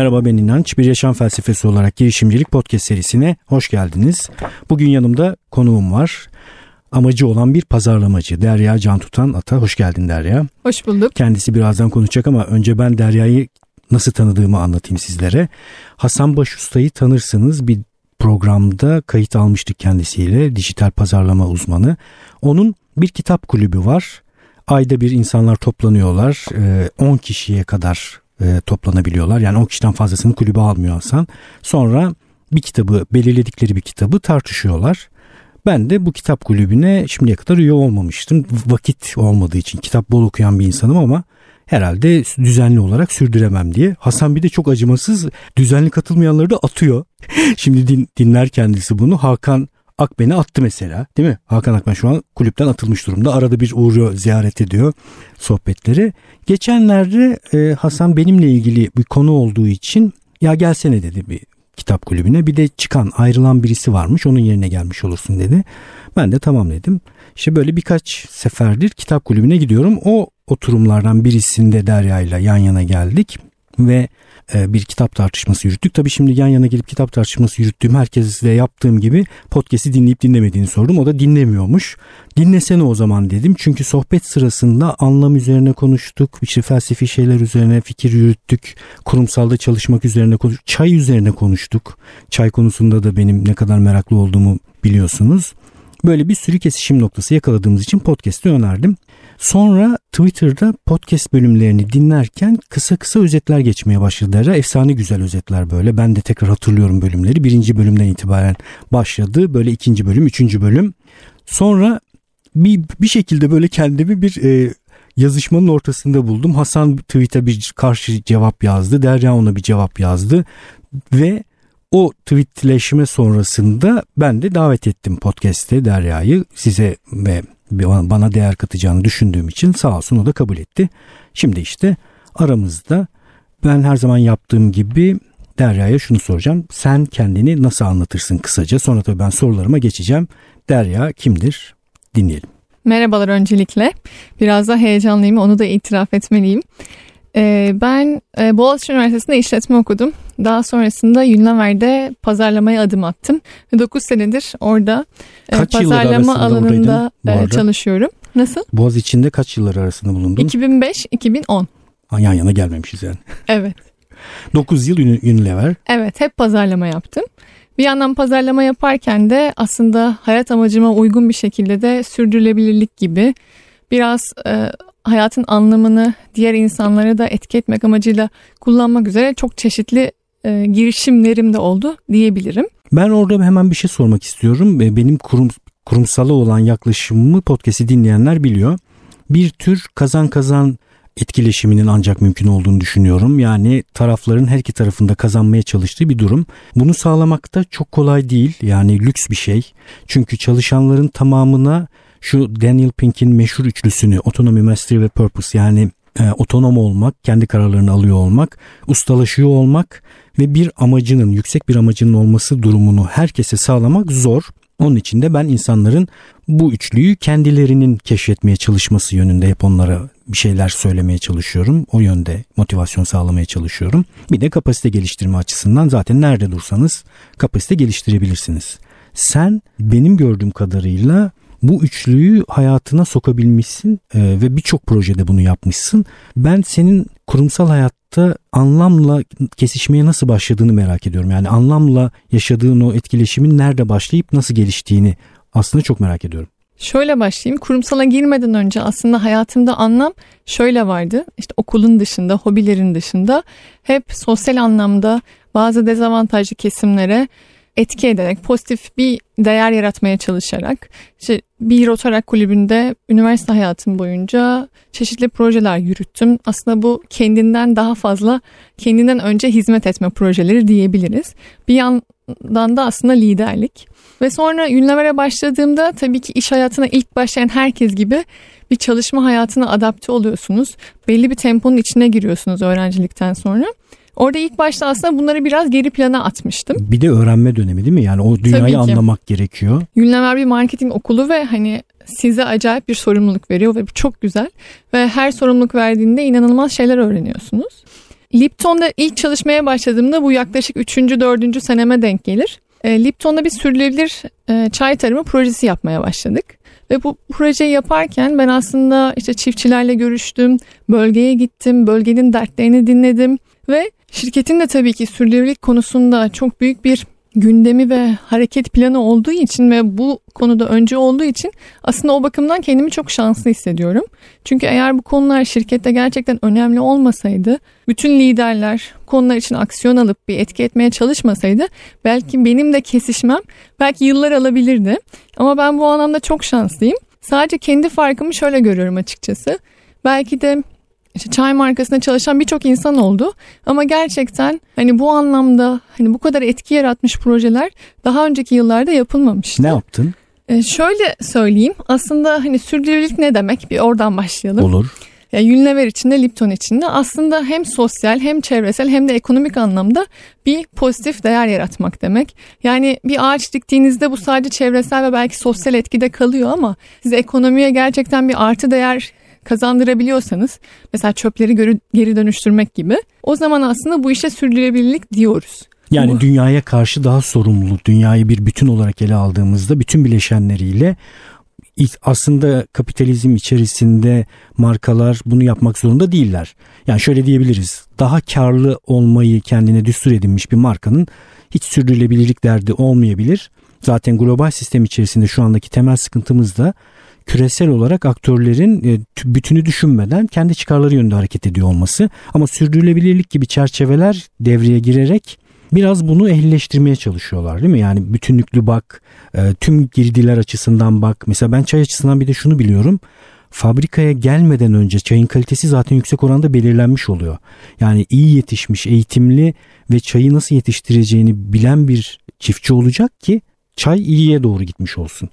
Merhaba ben İnanç. Bir yaşam felsefesi olarak girişimcilik podcast serisine hoş geldiniz. Bugün yanımda konuğum var. Amacı olan bir pazarlamacı Derya Can Tutan Ata. Hoş geldin Derya. Hoş bulduk. Kendisi birazdan konuşacak ama önce ben Derya'yı nasıl tanıdığımı anlatayım sizlere. Hasan Başusta'yı tanırsınız. Bir programda kayıt almıştık kendisiyle. Dijital pazarlama uzmanı. Onun bir kitap kulübü var. Ayda bir insanlar toplanıyorlar. 10 kişiye kadar e, toplanabiliyorlar. Yani 10 kişiden fazlasını kulübe almıyor Hasan. Sonra bir kitabı belirledikleri bir kitabı tartışıyorlar. Ben de bu kitap kulübüne şimdiye kadar üye olmamıştım. Vakit olmadığı için kitap bol okuyan bir insanım ama herhalde düzenli olarak sürdüremem diye. Hasan bir de çok acımasız düzenli katılmayanları da atıyor. Şimdi din, dinler kendisi bunu. Hakan Akben'i attı mesela değil mi? Hakan Akben şu an kulüpten atılmış durumda. Arada bir uğruyor ziyaret ediyor sohbetleri. Geçenlerde e, Hasan benimle ilgili bir konu olduğu için ya gelsene dedi bir kitap kulübüne. Bir de çıkan ayrılan birisi varmış onun yerine gelmiş olursun dedi. Ben de tamam dedim. İşte böyle birkaç seferdir kitap kulübüne gidiyorum. O oturumlardan birisinde Derya ile yan yana geldik ve bir kitap tartışması yürüttük. Tabii şimdi yan yana gelip kitap tartışması yürüttüğüm herkesle yaptığım gibi podcast'i dinleyip dinlemediğini sordum. O da dinlemiyormuş. Dinlesene o zaman dedim. Çünkü sohbet sırasında anlam üzerine konuştuk. İşte felsefi şeyler üzerine fikir yürüttük. Kurumsalda çalışmak üzerine konuştuk. Çay üzerine konuştuk. Çay konusunda da benim ne kadar meraklı olduğumu biliyorsunuz. Böyle bir sürü kesişim noktası yakaladığımız için podcast'i önerdim. Sonra Twitter'da podcast bölümlerini dinlerken kısa kısa özetler geçmeye başladılar. Efsane güzel özetler böyle. Ben de tekrar hatırlıyorum bölümleri. Birinci bölümden itibaren başladı. Böyle ikinci bölüm, üçüncü bölüm. Sonra bir, bir şekilde böyle kendimi bir e, yazışmanın ortasında buldum. Hasan tweet'e bir karşı cevap yazdı. Derya ona bir cevap yazdı. Ve o tweetleşme sonrasında ben de davet ettim podcast'te Derya'yı size ve bana değer katacağını düşündüğüm için sağ olsun o da kabul etti. Şimdi işte aramızda ben her zaman yaptığım gibi Derya'ya şunu soracağım. Sen kendini nasıl anlatırsın kısaca? Sonra tabii ben sorularıma geçeceğim. Derya kimdir? Dinleyelim. Merhabalar öncelikle. Biraz da heyecanlıyım onu da itiraf etmeliyim. Ee, ben e, Boğaziçi Üniversitesi'nde işletme okudum. Daha sonrasında Unilever'de pazarlamaya adım attım. 9 senedir orada e, kaç pazarlama alanında e, çalışıyorum. Nasıl? Boğaz içinde kaç yıllar arasında bulundun? 2005-2010. Yan yana gelmemişiz yani. Evet. 9 yıl Unilever. Evet hep pazarlama yaptım. Bir yandan pazarlama yaparken de aslında hayat amacıma uygun bir şekilde de sürdürülebilirlik gibi biraz e, hayatın anlamını diğer insanlara da etki etmek amacıyla kullanmak üzere çok çeşitli e, girişimlerim de oldu diyebilirim. Ben orada hemen bir şey sormak istiyorum. Benim kurum, kurumsala olan yaklaşımımı podcast'i dinleyenler biliyor. Bir tür kazan kazan etkileşiminin ancak mümkün olduğunu düşünüyorum. Yani tarafların her iki tarafında kazanmaya çalıştığı bir durum. Bunu sağlamak da çok kolay değil. Yani lüks bir şey. Çünkü çalışanların tamamına şu Daniel Pink'in meşhur üçlüsünü Autonomy, Mastery ve Purpose yani e, otonom olmak, kendi kararlarını alıyor olmak, ustalaşıyor olmak ve bir amacının, yüksek bir amacının olması durumunu herkese sağlamak zor. Onun için de ben insanların bu üçlüyü kendilerinin keşfetmeye çalışması yönünde hep onlara bir şeyler söylemeye çalışıyorum. O yönde motivasyon sağlamaya çalışıyorum. Bir de kapasite geliştirme açısından zaten nerede dursanız kapasite geliştirebilirsiniz. Sen benim gördüğüm kadarıyla bu üçlüyü hayatına sokabilmişsin e, ve birçok projede bunu yapmışsın. Ben senin kurumsal hayatta anlamla kesişmeye nasıl başladığını merak ediyorum. Yani anlamla yaşadığın o etkileşimin nerede başlayıp nasıl geliştiğini aslında çok merak ediyorum. Şöyle başlayayım. Kurumsala girmeden önce aslında hayatımda anlam şöyle vardı. İşte okulun dışında, hobilerin dışında hep sosyal anlamda bazı dezavantajlı kesimlere etki ederek pozitif bir değer yaratmaya çalışarak işte bir Rotarak kulübünde üniversite hayatım boyunca çeşitli projeler yürüttüm. Aslında bu kendinden daha fazla kendinden önce hizmet etme projeleri diyebiliriz. Bir yandan da aslında liderlik. Ve sonra Unilever'e başladığımda tabii ki iş hayatına ilk başlayan herkes gibi bir çalışma hayatına adapte oluyorsunuz. Belli bir temponun içine giriyorsunuz öğrencilikten sonra. Orada ilk başta aslında bunları biraz geri plana atmıştım. Bir de öğrenme dönemi değil mi? Yani o dünyayı anlamak gerekiyor. Unilever bir marketing okulu ve hani size acayip bir sorumluluk veriyor ve çok güzel. Ve her sorumluluk verdiğinde inanılmaz şeyler öğreniyorsunuz. Lipton'da ilk çalışmaya başladığımda bu yaklaşık 3. 4. seneme denk gelir. E, Lipton'da bir sürdürülebilir e, çay tarımı projesi yapmaya başladık. Ve bu projeyi yaparken ben aslında işte çiftçilerle görüştüm, bölgeye gittim, bölgenin dertlerini dinledim ve şirketin de tabii ki sürdürülebilirlik konusunda çok büyük bir gündemi ve hareket planı olduğu için ve bu konuda önce olduğu için aslında o bakımdan kendimi çok şanslı hissediyorum. Çünkü eğer bu konular şirkette gerçekten önemli olmasaydı, bütün liderler konular için aksiyon alıp bir etki etmeye çalışmasaydı belki benim de kesişmem belki yıllar alabilirdi. Ama ben bu anlamda çok şanslıyım. Sadece kendi farkımı şöyle görüyorum açıkçası. Belki de işte çay markasında çalışan birçok insan oldu. Ama gerçekten hani bu anlamda hani bu kadar etki yaratmış projeler daha önceki yıllarda yapılmamıştı. Ne yaptın? Ee, şöyle söyleyeyim. Aslında hani sürdürülebilirlik ne demek? Bir oradan başlayalım. Olur. Yani Unilever içinde, Lipton içinde aslında hem sosyal hem çevresel hem de ekonomik anlamda bir pozitif değer yaratmak demek. Yani bir ağaç diktiğinizde bu sadece çevresel ve belki sosyal etkide kalıyor ama size ekonomiye gerçekten bir artı değer kazandırabiliyorsanız mesela çöpleri geri dönüştürmek gibi o zaman aslında bu işe sürdürülebilirlik diyoruz. Yani bu... dünyaya karşı daha sorumlu, dünyayı bir bütün olarak ele aldığımızda bütün bileşenleriyle aslında kapitalizm içerisinde markalar bunu yapmak zorunda değiller. Yani şöyle diyebiliriz. Daha karlı olmayı kendine düstur edinmiş bir markanın hiç sürdürülebilirlik derdi olmayabilir. Zaten global sistem içerisinde şu andaki temel sıkıntımız da küresel olarak aktörlerin e, bütünü düşünmeden kendi çıkarları yönünde hareket ediyor olması. Ama sürdürülebilirlik gibi çerçeveler devreye girerek biraz bunu ehlileştirmeye çalışıyorlar değil mi? Yani bütünlüklü bak, e, tüm girdiler açısından bak. Mesela ben çay açısından bir de şunu biliyorum. Fabrikaya gelmeden önce çayın kalitesi zaten yüksek oranda belirlenmiş oluyor. Yani iyi yetişmiş, eğitimli ve çayı nasıl yetiştireceğini bilen bir çiftçi olacak ki çay iyiye doğru gitmiş olsun.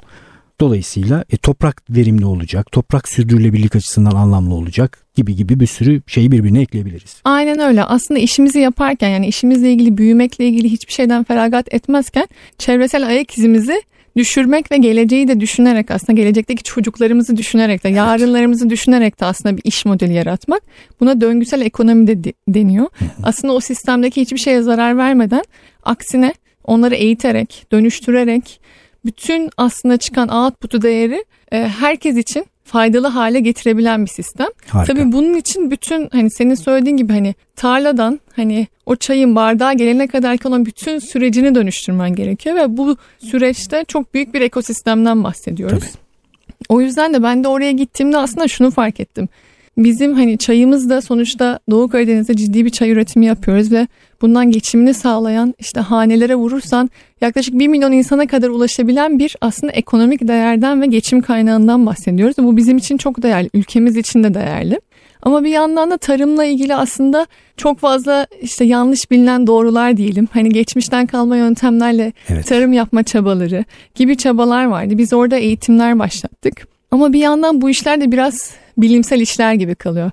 Dolayısıyla e, toprak verimli olacak, toprak sürdürülebilirlik açısından anlamlı olacak gibi gibi bir sürü şeyi birbirine ekleyebiliriz. Aynen öyle. Aslında işimizi yaparken yani işimizle ilgili büyümekle ilgili hiçbir şeyden feragat etmezken çevresel ayak izimizi düşürmek ve geleceği de düşünerek aslında gelecekteki çocuklarımızı düşünerek de yarınlarımızı düşünerek de aslında bir iş modeli yaratmak. Buna döngüsel ekonomi de deniyor. Aslında o sistemdeki hiçbir şeye zarar vermeden aksine onları eğiterek, dönüştürerek bütün aslında çıkan output'u değeri e, herkes için faydalı hale getirebilen bir sistem. Harika. Tabii bunun için bütün hani senin söylediğin gibi hani tarladan hani o çayın bardağa gelene kadar ki olan bütün sürecini dönüştürmen gerekiyor ve bu süreçte çok büyük bir ekosistemden bahsediyoruz. Tabii. O yüzden de ben de oraya gittiğimde aslında şunu fark ettim. Bizim hani çayımız da sonuçta Doğu Karadeniz'de ciddi bir çay üretimi yapıyoruz ve bundan geçimini sağlayan işte hanelere vurursan yaklaşık 1 milyon insana kadar ulaşabilen bir aslında ekonomik değerden ve geçim kaynağından bahsediyoruz. Bu bizim için çok değerli, ülkemiz için de değerli. Ama bir yandan da tarımla ilgili aslında çok fazla işte yanlış bilinen doğrular diyelim. Hani geçmişten kalma yöntemlerle evet. tarım yapma çabaları gibi çabalar vardı. Biz orada eğitimler başlattık. Ama bir yandan bu işler de biraz bilimsel işler gibi kalıyor.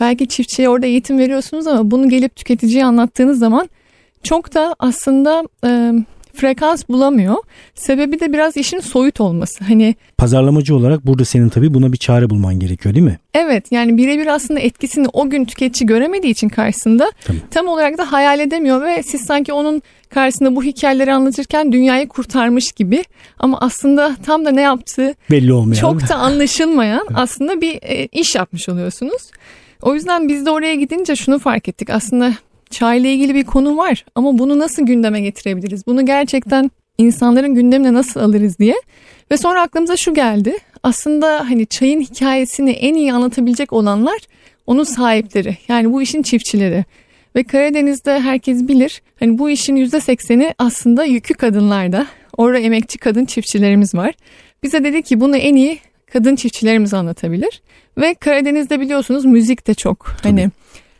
Belki çiftçiye orada eğitim veriyorsunuz ama bunu gelip tüketiciye anlattığınız zaman çok da aslında frekans bulamıyor. Sebebi de biraz işin soyut olması. Hani pazarlamacı olarak burada senin tabii buna bir çare bulman gerekiyor değil mi? Evet yani birebir aslında etkisini o gün tüketici göremediği için karşısında tabii. tam olarak da hayal edemiyor ve siz sanki onun karşısında bu hikayeleri anlatırken dünyayı kurtarmış gibi ama aslında tam da ne yaptığı belli olmayan çok da anlaşılmayan aslında bir e, iş yapmış oluyorsunuz. O yüzden biz de oraya gidince şunu fark ettik. Aslında çayla ilgili bir konu var ama bunu nasıl gündeme getirebiliriz? Bunu gerçekten insanların gündemine nasıl alırız diye. Ve sonra aklımıza şu geldi. Aslında hani çayın hikayesini en iyi anlatabilecek olanlar onun sahipleri. Yani bu işin çiftçileri. Ve Karadeniz'de herkes bilir. Hani bu işin %80'i aslında yükü kadınlarda. Orada emekçi kadın çiftçilerimiz var. Bize dedi ki bunu en iyi kadın çiftçilerimiz anlatabilir. Ve Karadeniz'de biliyorsunuz müzik de çok Tabii. hani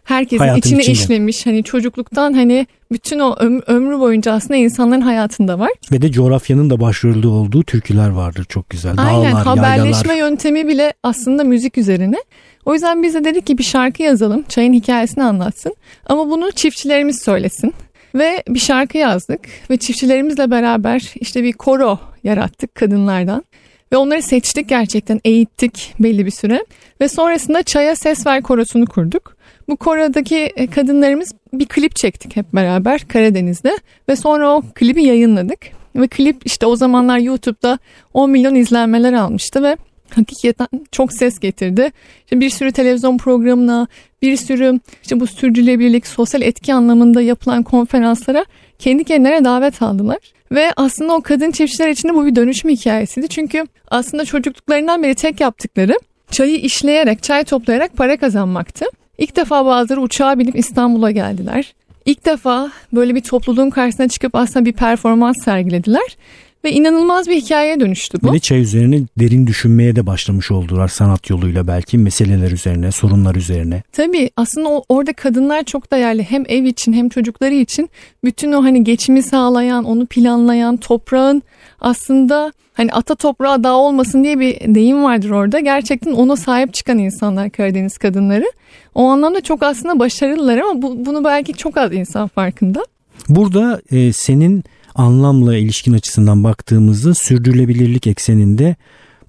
herkesin Hayatın içine içinde. işlemiş. Hani çocukluktan hani bütün o öm- ömrü boyunca aslında insanların hayatında var. Ve de coğrafyanın da başrolde olduğu türküler vardır çok güzel. Aynen Dağlar, haberleşme yaylalar. yöntemi bile aslında müzik üzerine. O yüzden biz de dedik ki bir şarkı yazalım. Çayın hikayesini anlatsın. Ama bunu çiftçilerimiz söylesin. Ve bir şarkı yazdık ve çiftçilerimizle beraber işte bir koro yarattık kadınlardan. Ve onları seçtik gerçekten eğittik belli bir süre. Ve sonrasında Çaya Ses Ver Korosu'nu kurduk. Bu Kora'daki e, kadınlarımız bir klip çektik hep beraber Karadeniz'de ve sonra o klibi yayınladık. Ve klip işte o zamanlar YouTube'da 10 milyon izlenmeler almıştı ve hakikaten çok ses getirdi. İşte bir sürü televizyon programına, bir sürü işte bu sürdürülebilirlik, sosyal etki anlamında yapılan konferanslara kendi kendilerine davet aldılar. Ve aslında o kadın çiftçiler için de bu bir dönüşüm hikayesiydi. Çünkü aslında çocukluklarından beri tek yaptıkları çayı işleyerek, çay toplayarak para kazanmaktı. İlk defa bazıları uçağa binip İstanbul'a geldiler. İlk defa böyle bir topluluğun karşısına çıkıp aslında bir performans sergilediler. Ve inanılmaz bir hikayeye dönüştü bu. Bir de çay üzerine derin düşünmeye de başlamış oldular sanat yoluyla belki meseleler üzerine, sorunlar üzerine. Tabii aslında o, orada kadınlar çok değerli hem ev için hem çocukları için bütün o hani geçimi sağlayan, onu planlayan, toprağın aslında hani ata toprağa dağ olmasın diye bir deyim vardır orada. Gerçekten ona sahip çıkan insanlar Karadeniz kadınları. O anlamda çok aslında başarılılar ama bu, bunu belki çok az insan farkında. Burada e, senin anlamla ilişkin açısından baktığımızda sürdürülebilirlik ekseninde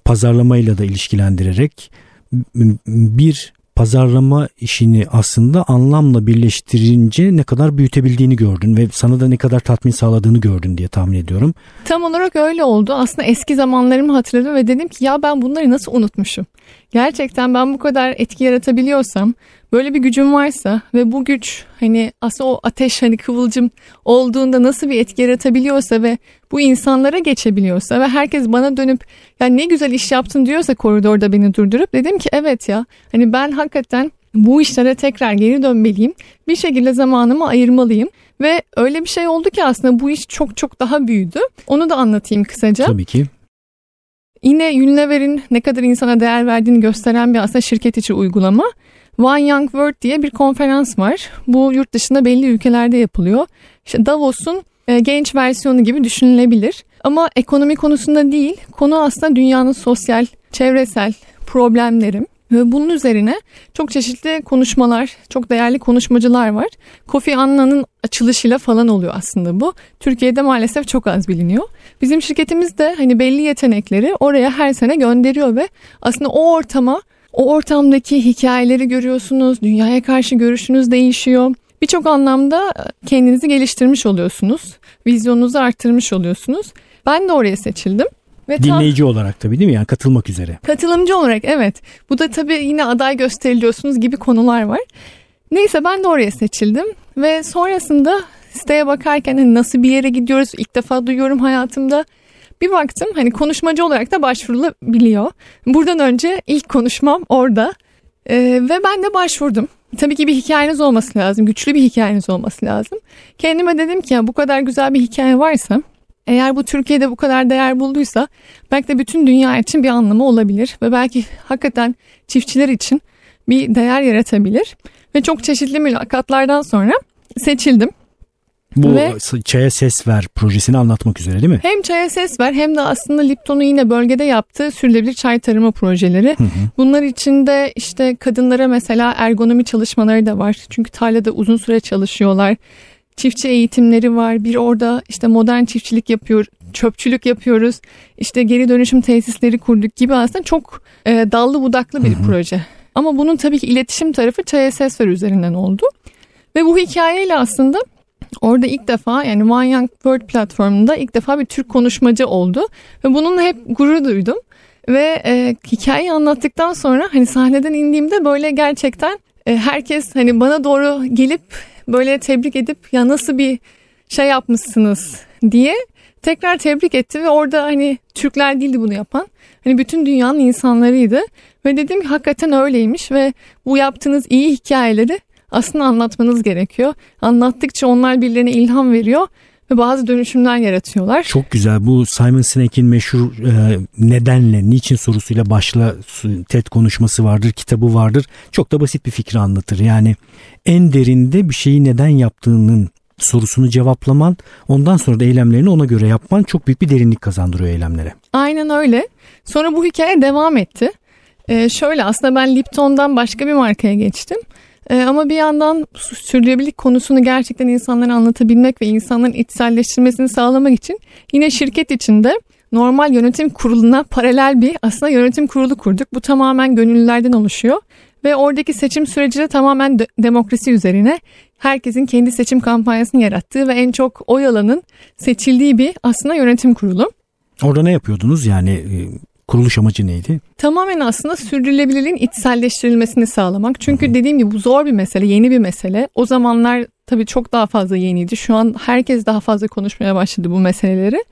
pazarlamayla da ilişkilendirerek bir pazarlama işini aslında anlamla birleştirince ne kadar büyütebildiğini gördün ve sana da ne kadar tatmin sağladığını gördün diye tahmin ediyorum. Tam olarak öyle oldu. Aslında eski zamanlarımı hatırladım ve dedim ki ya ben bunları nasıl unutmuşum? Gerçekten ben bu kadar etki yaratabiliyorsam, böyle bir gücüm varsa ve bu güç hani aslında o ateş hani kıvılcım olduğunda nasıl bir etki yaratabiliyorsa ve bu insanlara geçebiliyorsa ve herkes bana dönüp ya ne güzel iş yaptın diyorsa koridorda beni durdurup dedim ki evet ya hani ben hakikaten bu işlere tekrar geri dönmeliyim. Bir şekilde zamanımı ayırmalıyım. Ve öyle bir şey oldu ki aslında bu iş çok çok daha büyüdü. Onu da anlatayım kısaca. Tabii ki. Yine Unilever'in ne kadar insana değer verdiğini gösteren bir aslında şirket içi uygulama. One Young World diye bir konferans var. Bu yurt dışında belli ülkelerde yapılıyor. İşte Davos'un e, genç versiyonu gibi düşünülebilir. Ama ekonomi konusunda değil, konu aslında dünyanın sosyal, çevresel problemleri. Ve bunun üzerine çok çeşitli konuşmalar, çok değerli konuşmacılar var. Kofi Anna'nın açılışıyla falan oluyor aslında bu. Türkiye'de maalesef çok az biliniyor. Bizim şirketimiz de hani belli yetenekleri oraya her sene gönderiyor ve aslında o ortama, o ortamdaki hikayeleri görüyorsunuz, dünyaya karşı görüşünüz değişiyor. Birçok anlamda kendinizi geliştirmiş oluyorsunuz. Vizyonunuzu arttırmış oluyorsunuz. Ben de oraya seçildim. Ve Dinleyici tam, olarak tabii değil mi? Yani katılmak üzere. Katılımcı olarak evet. Bu da tabii yine aday gösteriliyorsunuz gibi konular var. Neyse ben de oraya seçildim ve sonrasında siteye bakarken hani nasıl bir yere gidiyoruz ilk defa duyuyorum hayatımda. Bir baktım hani konuşmacı olarak da başvurulabiliyor. Buradan önce ilk konuşmam orada ee, ve ben de başvurdum. Tabii ki bir hikayeniz olması lazım, güçlü bir hikayeniz olması lazım. Kendime dedim ki ya bu kadar güzel bir hikaye varsa eğer bu Türkiye'de bu kadar değer bulduysa belki de bütün dünya için bir anlamı olabilir ve belki hakikaten çiftçiler için bir değer yaratabilir. Ve çok çeşitli mülakatlardan sonra seçildim. Bu Ve Çaya Ses Ver projesini anlatmak üzere değil mi? Hem Çaya Ses Ver hem de aslında Lipton'un yine bölgede yaptığı sürdürülebilir çay tarımı projeleri. Hı hı. Bunlar içinde işte kadınlara mesela ergonomi çalışmaları da var. Çünkü tarlada uzun süre çalışıyorlar çiftçi eğitimleri var. Bir orada işte modern çiftçilik yapıyor, çöpçülük yapıyoruz. İşte geri dönüşüm tesisleri kurduk gibi aslında çok e, dallı budaklı bir hı hı. proje. Ama bunun tabii ki iletişim tarafı Çaya Sesver üzerinden oldu. Ve bu hikayeyle aslında orada ilk defa yani One Young World platformunda ilk defa bir Türk konuşmacı oldu. Ve bununla hep gurur duydum. Ve e, hikayeyi anlattıktan sonra hani sahneden indiğimde böyle gerçekten e, herkes hani bana doğru gelip böyle tebrik edip ya nasıl bir şey yapmışsınız diye tekrar tebrik etti ve orada hani Türkler değildi bunu yapan. Hani bütün dünyanın insanlarıydı ve dedim ki hakikaten öyleymiş ve bu yaptığınız iyi hikayeleri aslında anlatmanız gerekiyor. Anlattıkça onlar birilerine ilham veriyor ve bazı dönüşümler yaratıyorlar. Çok güzel. Bu Simon Sinek'in meşhur e, nedenle, niçin sorusuyla başla TED konuşması vardır, kitabı vardır. Çok da basit bir fikri anlatır. Yani en derinde bir şeyi neden yaptığının sorusunu cevaplaman, ondan sonra da eylemlerini ona göre yapman çok büyük bir derinlik kazandırıyor eylemlere. Aynen öyle. Sonra bu hikaye devam etti. Ee, şöyle aslında ben Lipton'dan başka bir markaya geçtim. Ee, ama bir yandan sürdürülebilirlik konusunu gerçekten insanlara anlatabilmek ve insanların içselleştirmesini sağlamak için yine şirket içinde normal yönetim kuruluna paralel bir aslında yönetim kurulu kurduk. Bu tamamen gönüllülerden oluşuyor Ve oradaki seçim süreci de tamamen de- demokrasi üzerine herkesin kendi seçim kampanyasını yarattığı ve en çok oy alanın seçildiği bir aslında yönetim kurulu. Orada ne yapıyordunuz? Yani e, kuruluş amacı neydi? Tamamen aslında sürdürülebilirliğin içselleştirilmesini sağlamak. Çünkü dediğim gibi bu zor bir mesele, yeni bir mesele. O zamanlar tabii çok daha fazla yeniydi. Şu an herkes daha fazla konuşmaya başladı bu meseleleri.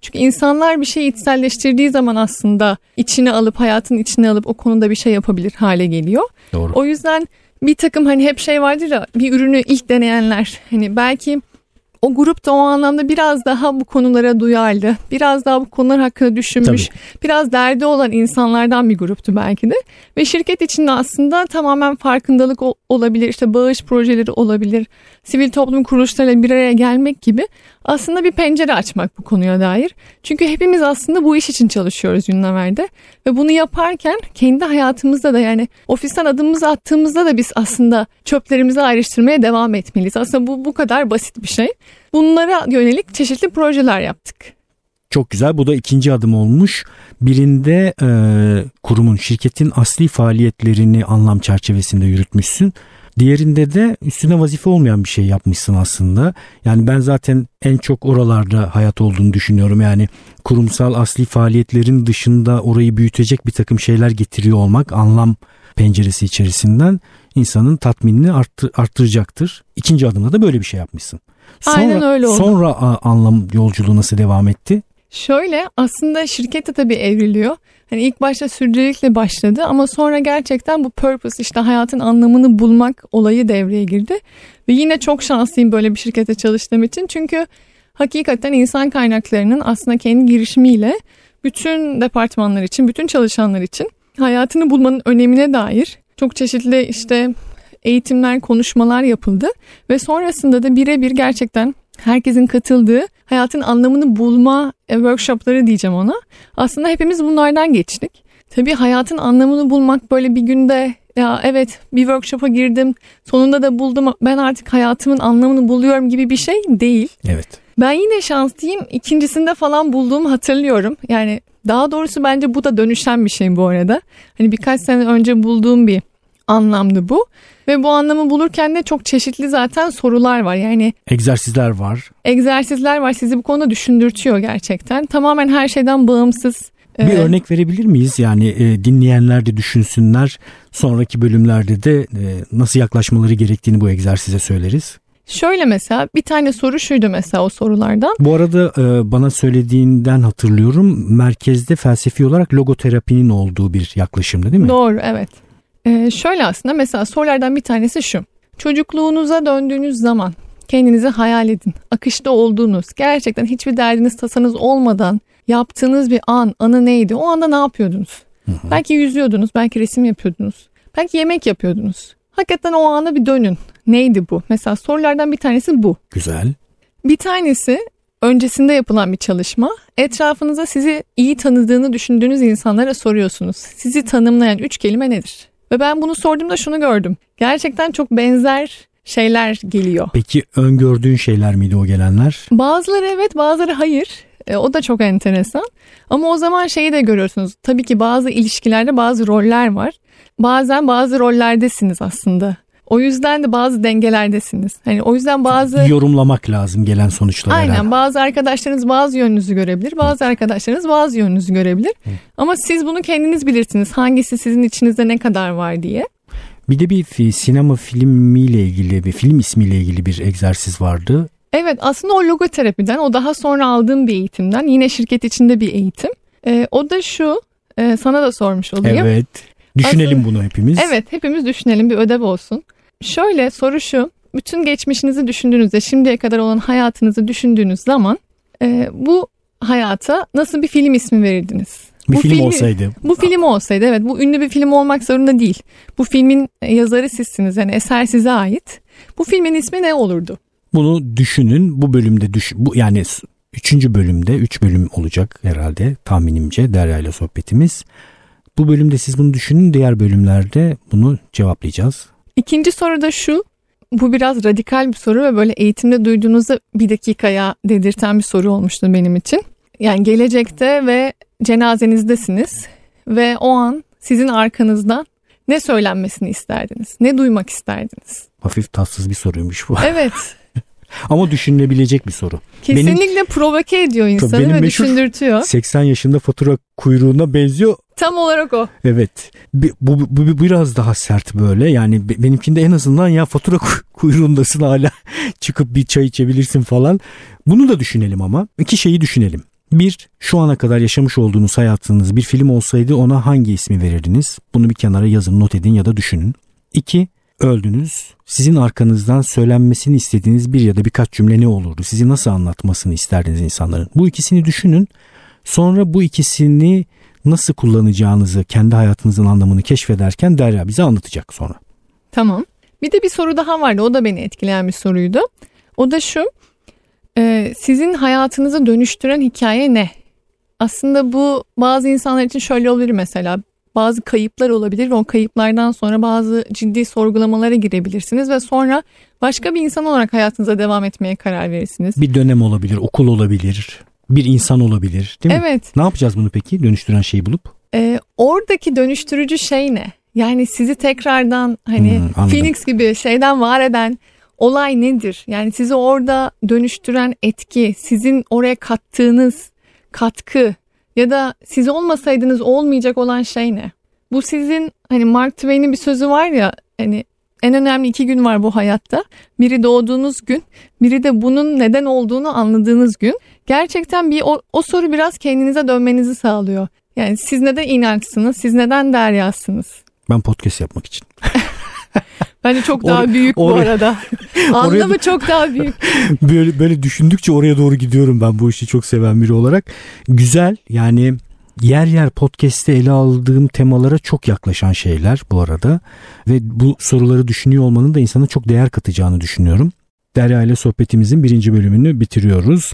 Çünkü insanlar bir şeyi içselleştirdiği zaman aslında içine alıp hayatın içine alıp o konuda bir şey yapabilir hale geliyor. Doğru. O yüzden bir takım hani hep şey vardır ya bir ürünü ilk deneyenler hani belki o grup da o anlamda biraz daha bu konulara duyarlı, biraz daha bu konular hakkında düşünmüş, biraz derdi olan insanlardan bir gruptu belki de. Ve şirket içinde aslında tamamen farkındalık olabilir, işte bağış projeleri olabilir, sivil toplum kuruluşlarıyla bir araya gelmek gibi aslında bir pencere açmak bu konuya dair. Çünkü hepimiz aslında bu iş için çalışıyoruz Yunnamer'de ve bunu yaparken kendi hayatımızda da yani ofisten adımımızı attığımızda da biz aslında çöplerimizi ayrıştırmaya devam etmeliyiz. Aslında bu bu kadar basit bir şey. Bunlara yönelik çeşitli projeler yaptık. Çok güzel. Bu da ikinci adım olmuş. Birinde e, kurumun, şirketin asli faaliyetlerini anlam çerçevesinde yürütmüşsün. Diğerinde de üstüne vazife olmayan bir şey yapmışsın aslında. Yani ben zaten en çok oralarda hayat olduğunu düşünüyorum. Yani kurumsal asli faaliyetlerin dışında orayı büyütecek bir takım şeyler getiriyor olmak anlam penceresi içerisinden insanın tatminini arttır, arttıracaktır. İkinci adımda da böyle bir şey yapmışsın. Sonra, Aynen öyle oldu. Sonra anlam yolculuğu nasıl devam etti? Şöyle aslında şirket de tabii evriliyor. Hani ilk başta sürdürülelikle başladı ama sonra gerçekten bu purpose işte hayatın anlamını bulmak olayı devreye girdi. Ve yine çok şanslıyım böyle bir şirkete çalıştığım için. Çünkü hakikaten insan kaynaklarının aslında kendi girişimiyle bütün departmanlar için, bütün çalışanlar için hayatını bulmanın önemine dair çok çeşitli işte eğitimler, konuşmalar yapıldı ve sonrasında da birebir gerçekten herkesin katıldığı hayatın anlamını bulma e, workshopları diyeceğim ona. Aslında hepimiz bunlardan geçtik. Tabii hayatın anlamını bulmak böyle bir günde ya evet bir workshop'a girdim sonunda da buldum ben artık hayatımın anlamını buluyorum gibi bir şey değil. Evet. Ben yine şanslıyım. İkincisinde falan bulduğumu hatırlıyorum. Yani daha doğrusu bence bu da dönüşen bir şey bu arada. Hani birkaç sene önce bulduğum bir anlamdı bu. Ve bu anlamı bulurken de çok çeşitli zaten sorular var. Yani Egzersizler var. egzersizler var sizi bu konuda düşündürtüyor gerçekten. Tamamen her şeyden bağımsız. Bir Ee, örnek verebilir miyiz? Yani e, dinleyenler de düşünsünler. Sonraki bölümlerde de e, nasıl yaklaşmaları gerektiğini bu egzersize söyleriz. Şöyle mesela bir tane soru şuydu mesela o sorulardan. Bu arada e, bana söylediğinden hatırlıyorum. Merkezde felsefi olarak logoterapinin olduğu bir yaklaşımdı değil mi? Doğru evet. Ee, şöyle aslında mesela sorulardan bir tanesi şu. Çocukluğunuza döndüğünüz zaman kendinizi hayal edin. Akışta olduğunuz, gerçekten hiçbir derdiniz tasanız olmadan yaptığınız bir an, anı neydi? O anda ne yapıyordunuz? Belki yüzüyordunuz, belki resim yapıyordunuz. Belki yemek yapıyordunuz. Hakikaten o ana bir dönün. Neydi bu? Mesela sorulardan bir tanesi bu. Güzel. Bir tanesi öncesinde yapılan bir çalışma. Etrafınıza sizi iyi tanıdığını düşündüğünüz insanlara soruyorsunuz. Sizi tanımlayan üç kelime nedir? Ve ben bunu sorduğumda şunu gördüm. Gerçekten çok benzer şeyler geliyor. Peki öngördüğün şeyler miydi o gelenler? Bazıları evet bazıları hayır. E, o da çok enteresan. Ama o zaman şeyi de görüyorsunuz. Tabii ki bazı ilişkilerde bazı roller var. Bazen bazı rollerdesiniz aslında. O yüzden de bazı dengelerdesiniz. Hani o yüzden bazı Yorumlamak lazım gelen sonuçları. Aynen herhalde. bazı arkadaşlarınız bazı yönünüzü görebilir. Bazı arkadaşlarınız bazı yönünüzü görebilir. Ama siz bunu kendiniz bilirsiniz. Hangisi sizin içinizde ne kadar var diye. Bir de bir sinema filmiyle ilgili bir film ismiyle ilgili bir egzersiz vardı. Evet aslında o logoterapiden o daha sonra aldığım bir eğitimden yine şirket içinde bir eğitim. Ee, o da şu e, sana da sormuş olayım. Evet. Düşünelim Aslında- bunu hepimiz. Evet hepimiz düşünelim bir ödev olsun. Şöyle soru şu bütün geçmişinizi düşündüğünüzde şimdiye kadar olan hayatınızı düşündüğünüz zaman e, bu hayata nasıl bir film ismi verirdiniz? Bir Bu film filmi- olsaydı. Bu film olsaydı evet bu ünlü bir film olmak zorunda değil. Bu filmin yazarı sizsiniz yani eser size ait. Bu filmin ismi ne olurdu? Bunu düşünün. Bu bölümde düş bu yani üçüncü bölümde üç bölüm olacak herhalde tahminimce Derya ile sohbetimiz. Bu bölümde siz bunu düşünün. Diğer bölümlerde bunu cevaplayacağız. İkinci soru da şu. Bu biraz radikal bir soru ve böyle eğitimde duyduğunuzda bir dakikaya dedirten bir soru olmuştu benim için. Yani gelecekte ve cenazenizdesiniz ve o an sizin arkanızdan Ne söylenmesini isterdiniz? Ne duymak isterdiniz? Hafif tatsız bir soruymuş bu. Evet. Ama düşünülebilecek bir soru. Kesinlikle benim, provoke ediyor insanı benim ve düşündürtüyor. 80 yaşında fatura kuyruğuna benziyor. Tam olarak o. Evet. Bu, bu, bu biraz daha sert böyle. Yani benimkinde en azından ya fatura kuyruğundasın hala çıkıp bir çay içebilirsin falan. Bunu da düşünelim ama. iki şeyi düşünelim. Bir, şu ana kadar yaşamış olduğunuz hayatınız bir film olsaydı ona hangi ismi verirdiniz? Bunu bir kenara yazın, not edin ya da düşünün. İki, öldünüz. Sizin arkanızdan söylenmesini istediğiniz bir ya da birkaç cümle ne olurdu? Sizi nasıl anlatmasını isterdiniz insanların? Bu ikisini düşünün. Sonra bu ikisini nasıl kullanacağınızı, kendi hayatınızın anlamını keşfederken Derya bize anlatacak sonra. Tamam. Bir de bir soru daha vardı. O da beni etkileyen bir soruydu. O da şu. E, sizin hayatınızı dönüştüren hikaye ne? Aslında bu bazı insanlar için şöyle olabilir mesela bazı kayıplar olabilir ve o kayıplardan sonra bazı ciddi sorgulamalara girebilirsiniz ve sonra başka bir insan olarak hayatınıza devam etmeye karar verirsiniz. Bir dönem olabilir, okul olabilir, bir insan olabilir değil mi? Evet. Ne yapacağız bunu peki dönüştüren şeyi bulup? Ee, oradaki dönüştürücü şey ne? Yani sizi tekrardan hani hmm, Phoenix gibi şeyden var eden olay nedir? Yani sizi orada dönüştüren etki, sizin oraya kattığınız katkı ya da siz olmasaydınız olmayacak olan şey ne? Bu sizin hani Mark Twain'in bir sözü var ya hani en önemli iki gün var bu hayatta. Biri doğduğunuz gün, biri de bunun neden olduğunu anladığınız gün. Gerçekten bir o, o soru biraz kendinize dönmenizi sağlıyor. Yani siz neden inançsınız, siz neden deryasınız? Ben podcast yapmak için. Bence çok daha Or- büyük bu arada. Anlamı çok daha büyük. böyle böyle düşündükçe oraya doğru gidiyorum ben bu işi çok seven biri olarak. Güzel yani yer yer podcast'te ele aldığım temalara çok yaklaşan şeyler bu arada ve bu soruları düşünüyor olmanın da insana çok değer katacağını düşünüyorum. Derya ile sohbetimizin birinci bölümünü bitiriyoruz.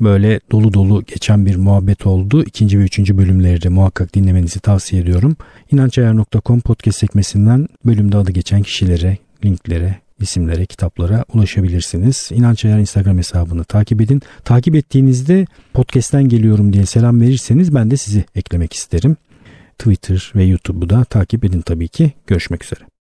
Böyle dolu dolu geçen bir muhabbet oldu. İkinci ve üçüncü bölümleri de muhakkak dinlemenizi tavsiye ediyorum. İnançayar.com podcast sekmesinden bölümde adı geçen kişilere, linklere, isimlere, kitaplara ulaşabilirsiniz. İnanç Ayar Instagram hesabını takip edin. Takip ettiğinizde podcast'ten geliyorum diye selam verirseniz ben de sizi eklemek isterim. Twitter ve YouTube'u da takip edin tabii ki. Görüşmek üzere.